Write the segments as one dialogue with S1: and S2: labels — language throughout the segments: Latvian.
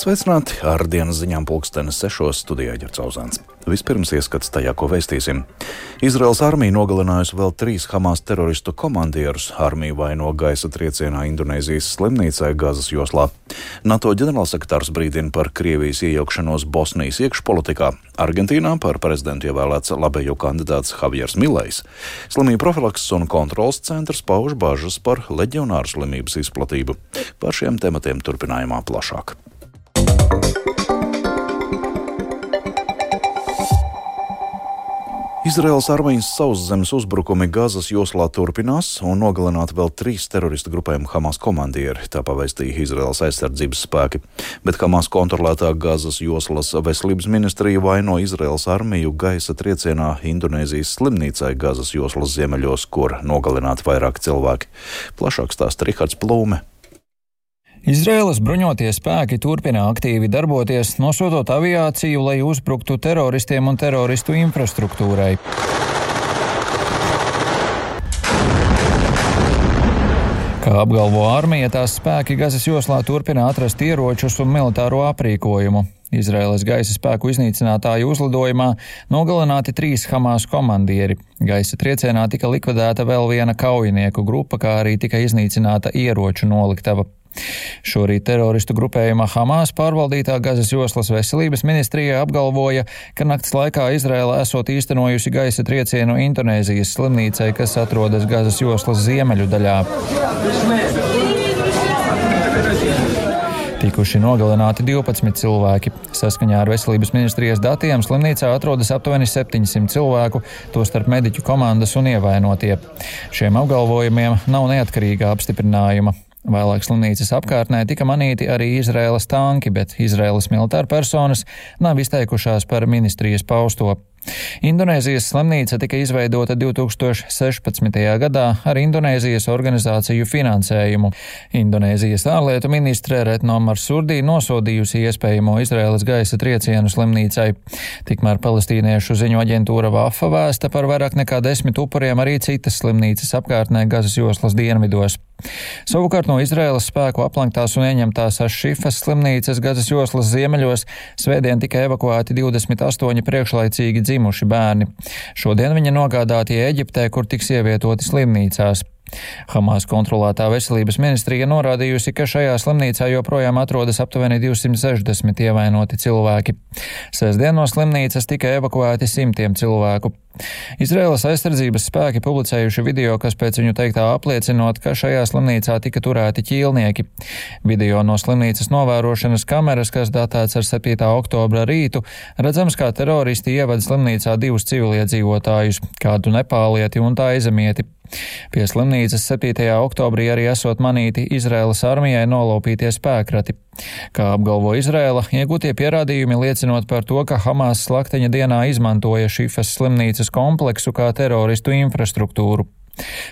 S1: Sveicināti ar dienas ziņām pulkstenes sešos studijā Ģercauzāns. Vispirms ieskats tajā, ko veistīsim. Izraels armija nogalinājusi vēl trīs Hamas teroristu komandierus. Armija vaino gaisa triecienā Indonēzijas slimnīcā Gazas joslā. NATO ģenerālsekretārs brīdina par Krievijas iejaukšanos Bosnijas iekšpolitikā. Argentīnā par prezidentu ievēlēts labējo kandidāts Javiers Milējs. Slimību profilakses un kontrolas centrs pauž bažas par leģionāru slimības izplatību. Par šiem tematiem turpinājumā plašāk. Izraels armijas sauszemes uzbrukumi Gazas joslā turpinās un nogalināti vēl trīs teroristu grupējumu Hamas komandieri, tā pavēstīja Izraels aizsardzības spēki. Bet Hamas kontrolētā Gazas joslas veselības ministrija vaino Izraels armiju gaisa triecienā Indonēzijas slimnīcai Gazas joslas ziemeļos, kur nogalināti vairāk cilvēki. Plašāk stāsta Rihards Plūme.
S2: Izraēlas bruņotie spēki turpina aktīvi darboties, nosūtot aviāciju, lai uzbruktu teroristiem un teroristu infrastruktūrai. Kā apgalvo armija, tās spēki Gazas joslā turpina atrast ieročus un militāro aprīkojumu. Izraēlas gaisa spēku iznīcinātāju uzlidojumā nogalināti trīs Hamas komandieri. Gaisa triecienā tika likvidēta vēl viena kaujinieku grupa, kā arī tika iznīcināta ieroču noliktava. Šorīt teroristu grupējuma Hamas pārvaldītā Gazas joslas veselības ministrijā apgalvoja, ka nakts laikā Izraela esot īstenojusi gaisa triecienu Indonēzijas slimnīcai, kas atrodas Gazas joslas ziemeļu daļā. Tikuši nogalināti 12 cilvēki. Saskaņā ar veselības ministrijas datiem slimnīcā atrodas aptuveni 700 cilvēku, tostarp mediķu komandas un ievainotie. Šiem apgalvojumiem nav neatkarīga apstiprinājuma. Vēlāk slimnīcas apkārtnē tika manīti arī Izraēlas tanki, bet Izraēlas militāra personas nav izteikušās par ministrijas pausto. Indonēzijas slimnīca tika izveidota 2016. gadā ar Indonēzijas organizāciju finansējumu. Indonēzijas ārlietu ministre Retno Marsurdī nosodījusi iespējamo Izraēlas gaisa triecienu slimnīcai. Tikmēr palestīniešu ziņu aģentūra Vafa vēsta par vairāk nekā desmit upuriem arī citas slimnīcas apkārtnē Gazas joslas dienvidos. Savukārt no Izraēlas spēku aplenktās un ieņemtās Ašifas slimnīcas Gazas joslas ziemeļos svētdien tika evakuēti 28 priekšlaicīgi dzimuši bērni. Šodien viņi nogādāti Eģiptē, kur tiks ievietoti slimnīcās. Hamas kontrolētā veselības ministrija norādījusi, ka šajā slimnīcā joprojām atrodas aptuveni 260 ievainoti cilvēki. Sēsdien no slimnīcas tika evakuēti simtiem cilvēku. Izraēlas aizsardzības spēki publicējuši video, kas pēc viņu teiktā apliecinot, ka šajā slimnīcā tika turēti ķīlnieki. Video no slimnīcas novērošanas kameras, kas datēts ar 7. oktobra rītu, redzams, kā teroristi ievada slimnīcā divus civiliedzīvotājus, kādu nepālieti un tā izemieti. Pie slimnīcas 7. oktobrī arī esot manīti Izraēlas armijai nolaupītie spēkrati. Kā apgalvo Izraela, iegūtie pierādījumi liecinot par to, ka Hamas slakteņa dienā izmantoja šifas slimnīcas kompleksu kā teroristu infrastruktūru.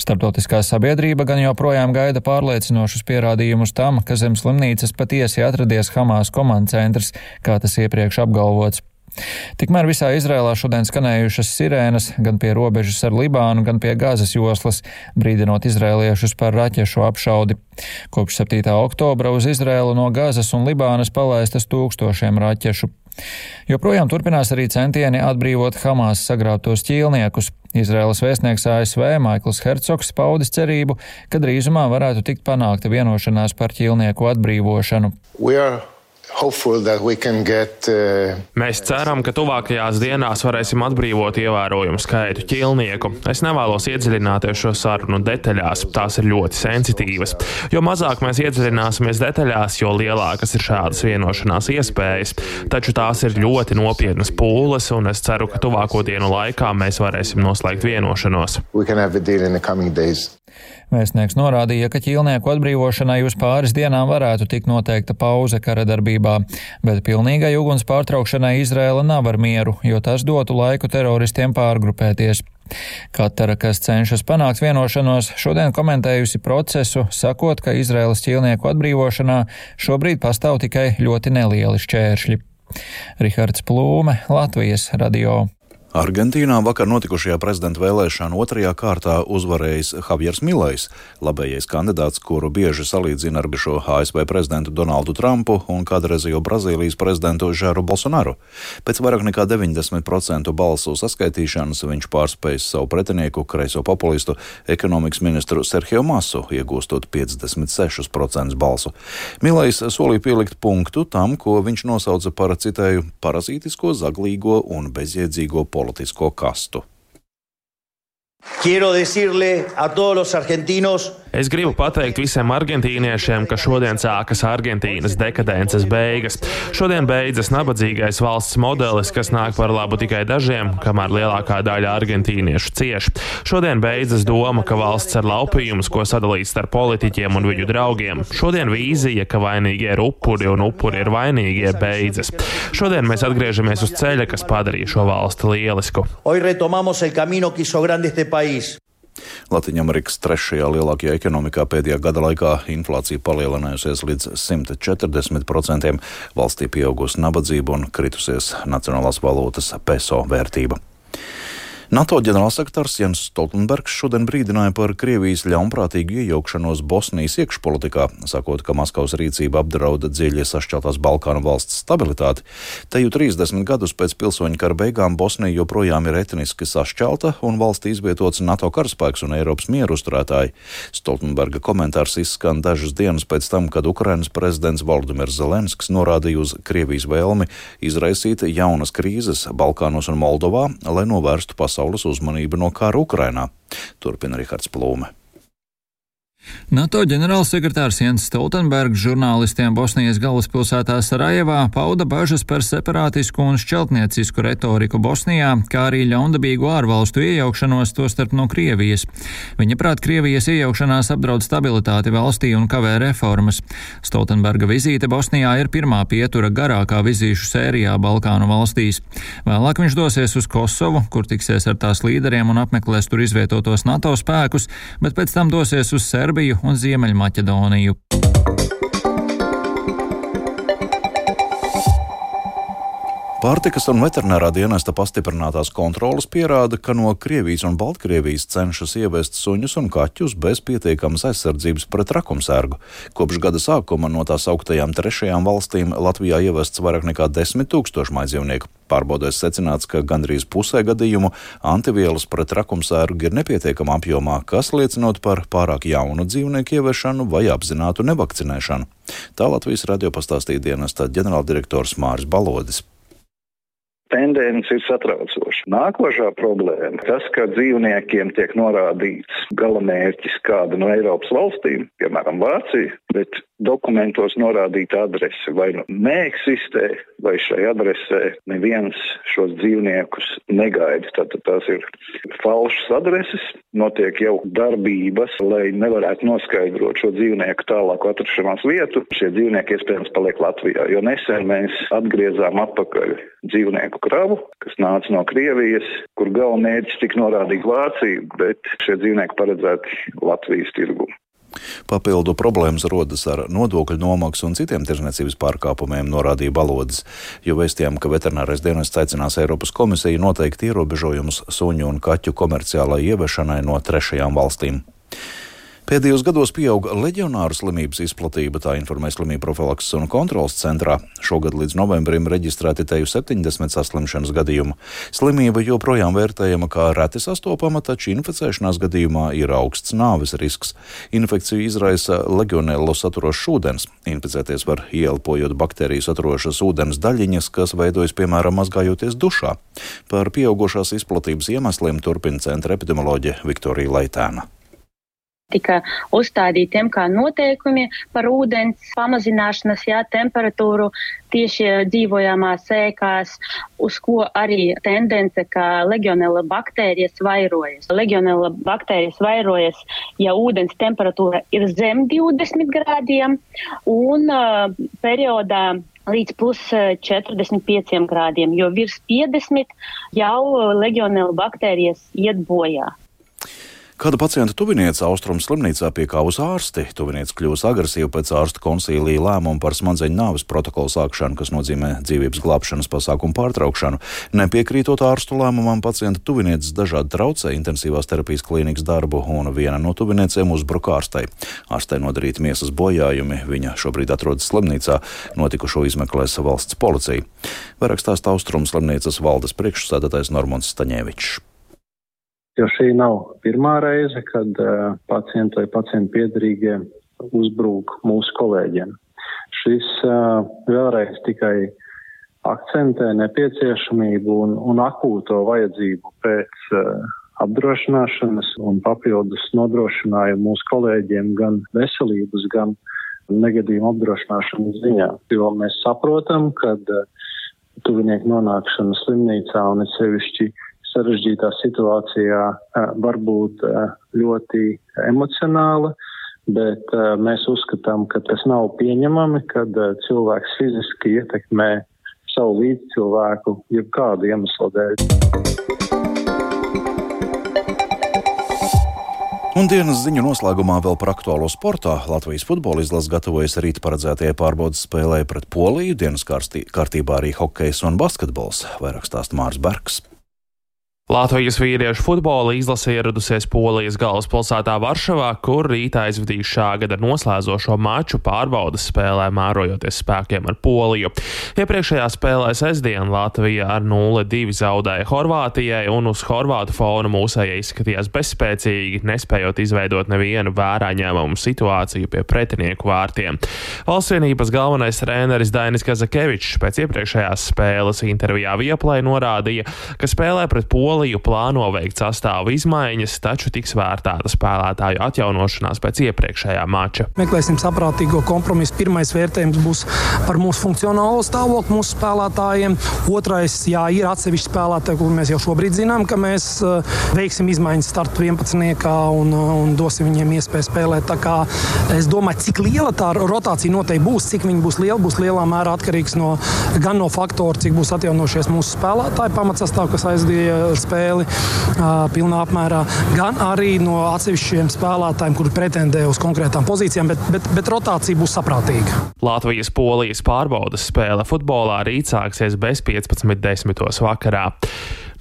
S2: Startautiskā sabiedrība gan joprojām gaida pārliecinošus pierādījumus tam, ka zem slimnīcas patiesi atradies Hamas komandcentrs, kā tas iepriekš apgalvots. Tikmēr visā Izrēlā šodien skanējušas sirēnas gan pie robežas ar Libānu, gan pie Gāzes joslas, brīdinot izrēliešus par raķešu apšaudi. Kopš 7. oktobra uz Izrēlu no Gāzes un Libānas palaistas tūkstošiem raķešu. Joprojām turpinās arī centieni atbrīvot Hamas sagrābtos ķīlniekus. Izraēlas vēstnieks ASV Maikls Hercogs paudis cerību, ka drīzumā varētu tikt panākta vienošanās par ķīlnieku atbrīvošanu.
S3: Get, uh... Mēs ceram, ka tuvākajās dienās varēsim atbrīvot ievērojumu skaitu ķilnieku. Es nevēlos iedziļināties šo sarunu detaļās, tās ir ļoti sensitīvas. Jo mazāk mēs iedziļināsimies detaļās, jo lielākas ir šādas vienošanās iespējas. Taču tās ir ļoti nopietnas pūles, un es ceru, ka tuvāko dienu laikā mēs varēsim noslēgt vienošanos.
S2: Vēstnieks norādīja, ka ķīlnieku atbrīvošanai uz pāris dienām varētu tikt noteikta pauze kara darbībā, bet pilnīgai uguns pārtraukšanai Izrēla nav ar mieru, jo tas dotu laiku teroristiem pārgrupēties. Katara, kas cenšas panākt vienošanos, šodien komentējusi procesu, sakot, ka Izraēlas ķīlnieku atbrīvošanā šobrīd pastāv tikai ļoti nelieli šķēršļi. Rihards Plūme, Latvijas radio.
S1: Argentīnā vakar notikušajā prezidenta vēlēšana otrajā kārtā uzvarējis Javiers Milais, labējais kandidāts, kuru bieži salīdzina ar bijušo ASV prezidentu Donaldu Trumpu un kādreizējo Brazīlijas prezidentu Žēru Bolsonaru. Pēc vairāk nekā 90% balsu saskaitīšanas viņš pārspējis savu pretinieku, kreiso populistu, ekonomikas ministru Sergio Masu, iegūstot 56% balsu. Milais solīja pielikt punktu tam, ko viņš nosauca par citēju parazītisko, zaglīgo un bezjēdzīgo politiku politisko kastu.
S3: Es gribu pateikt visiem argentīniešiem, ka šodien sākas Argentīnas dekadences beigas. Šodien beidzas nabadzīgais valsts modelis, kas nāk par labu tikai dažiem, kamēr lielākā daļa argentīniešu cieš. Šodien beidzas doma, ka valsts ir laupījums, ko sadalīt starp politiķiem un viņu draugiem. Šodien vīzija, ka vainīgi ir upuri un upuri ir vainīgie, beidzas. Šodien mēs atgriežamies uz ceļa, kas padarīja šo valsti lielisku.
S4: País.
S1: Latvijas trešajā lielākajā ekonomikā pēdējā gada laikā inflācija palielinājusies līdz 140%, valstī pieaugusi nabadzība un kritusies nacionālās valūtas peso vērtība. NATO ģenerālsekretārs Jens Stoltenbergs šodien brīdināja par Krievijas ļaunprātīgu iejaukšanos Bosnijas iekšpolitikā, sakot, ka Maskavas rīcība apdrauda dziļi sašķeltās Balkānu valsts stabilitāti. Te jau 30 gadus pēc pilsoņu kara beigām Bosnija joprojām ir etniski sašķelta un valstī izvietots NATO karaspēks un Eiropas mieru uzturētāji. Stoltenberga komentārs izskan dažas dienas pēc tam, kad Ukrainas prezidents Valdemirs Zelenskis norādīja uz Krievijas vēlmi izraisīt jaunas krīzes Balkānos un Moldovā, lai novērstu pasaules pasaules uzmanību no kara Ukrainā. Turpina Rihards Plūme.
S2: NATO ģenerālsekretārs Jens Stoltenbergs žurnālistiem Bosnijas galvaspilsētā Sarajevā pauda bažas par separātisku un šķeltniecisku retoriku Bosnijā, kā arī ļaundabīgu ārvalstu iejaukšanos, tostarp no Krievijas. Viņa prāt, Krievijas iejaukšanās apdraud stabilitāti valstī un kavē reformas. Stoltenberga vizīte Bosnijā ir pirmā pietura garākā vizīšu sērijā Balkānu valstīs. Vēlāk viņš dosies uz Kosovu, kur tiksies ar tās līderiem un apmeklēs tur izvietotos NATO spēkus, bet pēc tam dosies uz Serbiju Serbiju un Ziemeļmaķedoniju.
S1: Pārtikas un veterinārā dienesta pastiprinātās kontrolas pierāda, ka no Krievijas un Baltkrievijas cenšas ievest suņus un kaķus bez pietiekamas aizsardzības pret rakumsērgu. Kopš gada sākuma no tās augtajām trešajām valstīm Latvijā ievests vairāk nekā 10 tūkstoši maidzīvnieku. Pārbaudēs secināts, ka gandrīz pusē gadījumu antivielas pret rakumsērgu ir nepietiekama apjomā, kas liecinot par pārāk jaunu dzīvnieku ieviešanu vai apzinātu nevakcinēšanu. Tā Latvijas radio pastāstīja dienesta ģenerāldirektors Māris Balodis
S5: tendence ir satraucoša. Nākošā problēma - tas, ka dzīvniekiem tiek norādīts galamērķis kāda no Eiropas valstīm, piemēram, Vācija, bet dokumentos norādīta adrese vai nu neeksistē, vai šai adresē neviens šos dzīvniekus negaida. Tātad tās ir falšas adreses, notiek jau darbības, lai nevarētu noskaidrot šo dzīvnieku tālāku atrašanās vietu. Šie dzīvnieki iespējams paliek Latvijā, jo nesen mēs atgriezām atpakaļ dzīvnieku kravu, kas nāca no Krievijas, kur galvenmērķis tika norādīts Vācija, bet šie dzīvnieki paredzēti Latvijas tirgu.
S1: Papildu problēmas rodas ar nodokļu nomaksu un citiem tirzniecības pārkāpumiem, norādīja Balodis, jo vēstījām, ka veterinārais dienests aicinās Eiropas komisiju noteikt ierobežojumus suņu un kaķu komerciālai ievešanai no trešajām valstīm. Pēdējos gados pieauga leģionāru slimības izplatība, tā informē slimību profilakses un kontrolas centrā. Šogad līdz novembrim reģistrēti teju 70 saslimšanas gadījumu. Slimība joprojām vērtējama kā reti sastopama, taču inficēšanās gadījumā ir augsts nāves risks. Infekciju izraisa legionēlu saturošs ūdens. Inficēties var ieelpojot baktēriju saturošas ūdens daļiņas, kas veidojas piemēram mazgājoties dušā. Par pieaugušās izplatības iemesliem turpina centra epidemioloģija Viktorija Laitēna
S6: tika uzstādītiem kā noteikumi par ūdens pamazināšanas jā, temperatūru tieši dzīvojamās ēkās, uz ko arī tendence, ka legionela baktērijas vairojas. Legionela baktērijas vairojas, ja ūdens temperatūra ir zem 20 grādiem un uh, periodā līdz plus 45 grādiem, jo virs 50 jau legionela baktērijas iet bojā.
S1: Kāda pacienta tuviniece Austrum slimnīcā piekāvus ārsti. Tuviniece kļūst agresīva pēc ārsta konsīlija lēmuma par smadzeņu nāves protokolu sākšanu, kas nozīmē dzīvības glābšanas pasākumu pārtraukšanu. Nepiekrītot ārstu lēmumam, pacienta tuvinieces dažādi traucē intensīvās terapijas klīnikas darbu, un viena no tuviniecēm uzbruka ārstei. Ārstei nodarīti miesas bojājumi, viņa šobrīd atrodas slimnīcā, notikušo izmeklēs valsts policija. Vairāk stāsta Austrum slimnīcas valdes priekšsēdētājs Normons Staņēvičs
S7: jo šī nav pirmā reize, kad uh, pacienti vai pacientu piedarīgie uzbrūk mūsu kolēģiem. Šis uh, vēlreiz tikai akcentē nepieciešamību un, un akūto vajadzību pēc uh, apdrošināšanas un papildus nodrošinājumu mūsu kolēģiem gan veselības, gan negadījuma apdrošināšanas ziņā. Jo mēs saprotam, ka tuvinieku nonākšana slimnīcā un sevišķi sarežģītā situācijā var būt ļoti emocionāla, bet mēs uzskatām, ka tas nav pieņemami, kad cilvēks fiziski ietekmē savu līdzcilvēku jebkādu iemeslu dēļ.
S1: Un dienas ziņu noslēgumā vēl par aktuālo sportā. Latvijas futbola izlase gatavojas rīt paredzētajai pārbaudas spēlē pret Poliju. Dienas kārtībā arī hokejs un basketbols. Vairāk stāsta Mārs Bergs.
S3: Latvijas vīriešu futbola izlase ieradusies Polijas galvaspilsētā Varšavā, kur rītā aizvadīs šā gada noslēdzošo maču pārbaudas spēlē, mērojoties spēkiem ar Poliju. Iepriekšējā spēlē sestdien Latvija ar 0-2 zaudēja Horvātijai, un uz Horvātu fona mūsējai izskatījās bezspēcīgi, nespējot izveidot nevienu vērā ņēmumu situāciju pie pretinieku vārtiem. Valstsienības galvenais treneris Dainis Kazakevičs pēc iepriekšējās spēles intervijā Vieplai norādīja, ka spēlē pret Poliju Poliju plāno veikt sastāvu izmaiņas, taču tiks vērtēta spēlētāju atjaunošanās pēc iepriekšējā mača.
S8: Meklēsim saprātīgo kompromisu. Pirmais vērtējums būs par mūsu funkcionālo stāvokli, mūsu spēlētājiem. Otrais, jā, ir atsevišķi spēlētāji, kur mēs jau šobrīd zinām, ka mēs uh, veiksim izmaiņas startu 11. un, uh, un dosim viņiem iespēju spēlēt. Tā kā es domāju, cik liela tā rotācija noteikti būs, cik viņa būs liela, būs lielā mērā atkarīgs no, gan no faktora, cik būs atjaunojušies mūsu spēlētāji pamatsastāvs, kas aizdīja spēli pilnā apmērā, gan arī no atsevišķiem spēlētājiem, kuri pretendē uz konkrētām pozīcijām, bet, bet, bet rotācija būs saprātīga.
S3: Latvijas-Polijas pārbaudas spēle futbolā rīt sāksies bez 15.10. vakarā.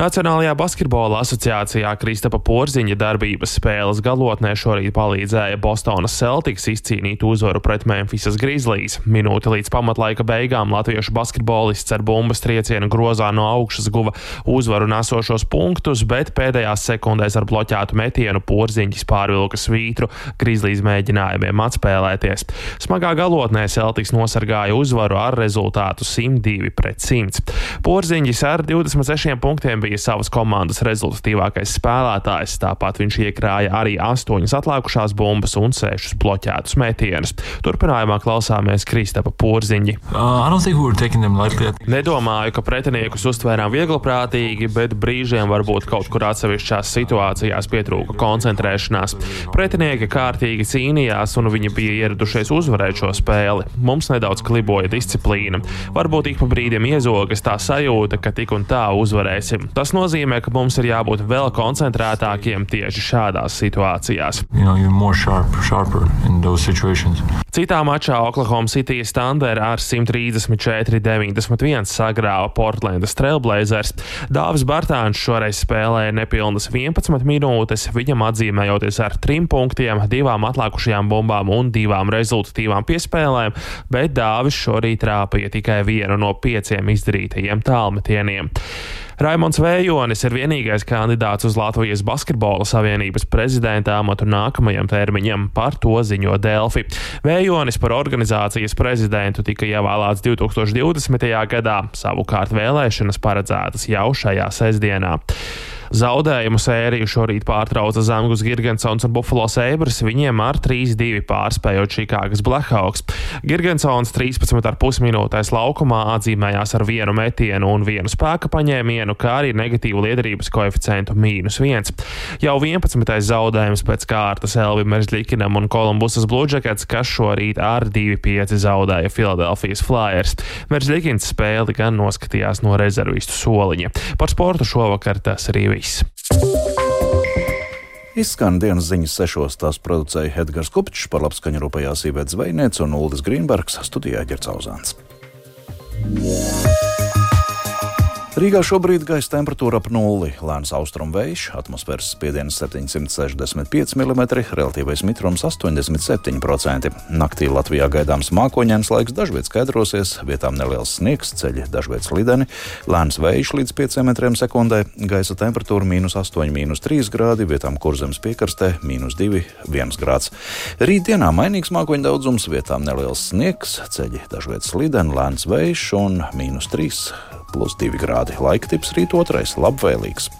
S3: Nacionālajā basketbola asociācijā Kristapa Porziņa darbības spēles galotnē šorīt palīdzēja Bostonas Celtics izcīnīt uzvaru pret Memphisas Grizzlies. Minūte līdz pamatlaika beigām latviešu basketbolists ar bumbas triecienu grozā no augšas guva uzvaru nesošos punktus, bet pēdējās sekundēs ar bloķētu metienu Porziņš pārvilka svītru Grizzlies mēģinājumiem atspēlēties. Smagā galotnē Celtics nosargāja uzvaru ar rezultātu 102 pret 100. Porziņš ar 26 punktiem bija bija savas komandas rezultatīvākais spēlētājs. Tāpat viņš iekrāja arī astoņas atlikušās bumbas un sešus bloķētus metienus. Turpinājumā klausāmies Kristapa Porziņi. Uh, Nedomāju, ka pretiniekus uztvērām vieglprātīgi, bet brīžiem varbūt kaut kur atsevišķās situācijās pietrūka koncentrēšanās. Pretinieki kārtīgi cīnījās, un viņi bija ieradušies uzvarēt šo spēli. Mums nedaudz kliboja disciplīna. Varbūt ik pa brīdim iezogas tā sajūta, ka tik un tā uzvarēsim. Tas nozīmē, ka mums ir jābūt vēl koncentrētākiem tieši šādās situācijās. You know, sharp, Citā mačā Oklahoma City Thunder ar 134-91 sagrāva Portlandas Trailblazers. Dāvis Bartāns šoreiz spēlēja nepilnas 11 minūtes, viņam atzīmējoties ar trim punktiem, divām atlikušajām bumbām un divām rezultatīvām piespēlēm, bet Dāvis šorīt trāpīja tikai vienu no pieciem izdarītajiem tālmetieniem. Raimons Vējonis ir vienīgais kandidāts uz Latvijas Basketbola Savienības prezidenta amatu nākamajam termiņam, par to ziņo Delfi. Vējonis par organizācijas prezidentu tika ievēlēts 2020. gadā, savukārt vēlēšanas paredzētas jau šajā sestdienā. Zaudējumu sēriju šorīt pārtrauca Zemgus Girgensons un Buffalo Sabres, viņiem ar 3-2 pārspējot Čikāgas Blackhawks. Girgensons 13,5 minūtēs laukumā atzīmējās ar vienu metienu un vienu spēka paņēmienu, kā arī negatīvu liederības koeficientu mīnus 1. Jau 11. zaudējums pēc kārtas Elvim Merzlikinam un Kolumbusas Bluežakets, kas šorīt ar 2-5 zaudēja Filadelfijas Flyers. Merzlikins spēli gan noskatījās no rezervistu soliņa. Par sportu šovakar tas arī viss.
S1: Izskan dienas ziņas sešos, tās producēja Edgars Kupčs, par labskaņu rūpējās Ivets Zvejniec un Uldis Grīnbergs, studijā Ģercauzāns. Yeah. Rīgā šobrīd gaisa temperatūra ap nulli, lēns austrumu vējš, atmosfēras spiediens 765 mm, relatīvais mitrums 87%. Naktī Latvijā gaidāms mākoņdienas laiks, dažviet skaidrosies, vietām neliels sniegs, ceļi dažviet slideni, lēns vējš līdz 5 m2, gaisa temperatūra mīnus 8, mīnus 3 grādi, vietām kurzemes piekrastē mīnus 2, 1 grāds. Rītdienā mainīgs mākoņu daudzums, vietām neliels sniegs, ceļi dažviet slideni, lēns vējš un mīnus 3 plus 2 grādi. Laika tips rīt otrais - labvēlīgs.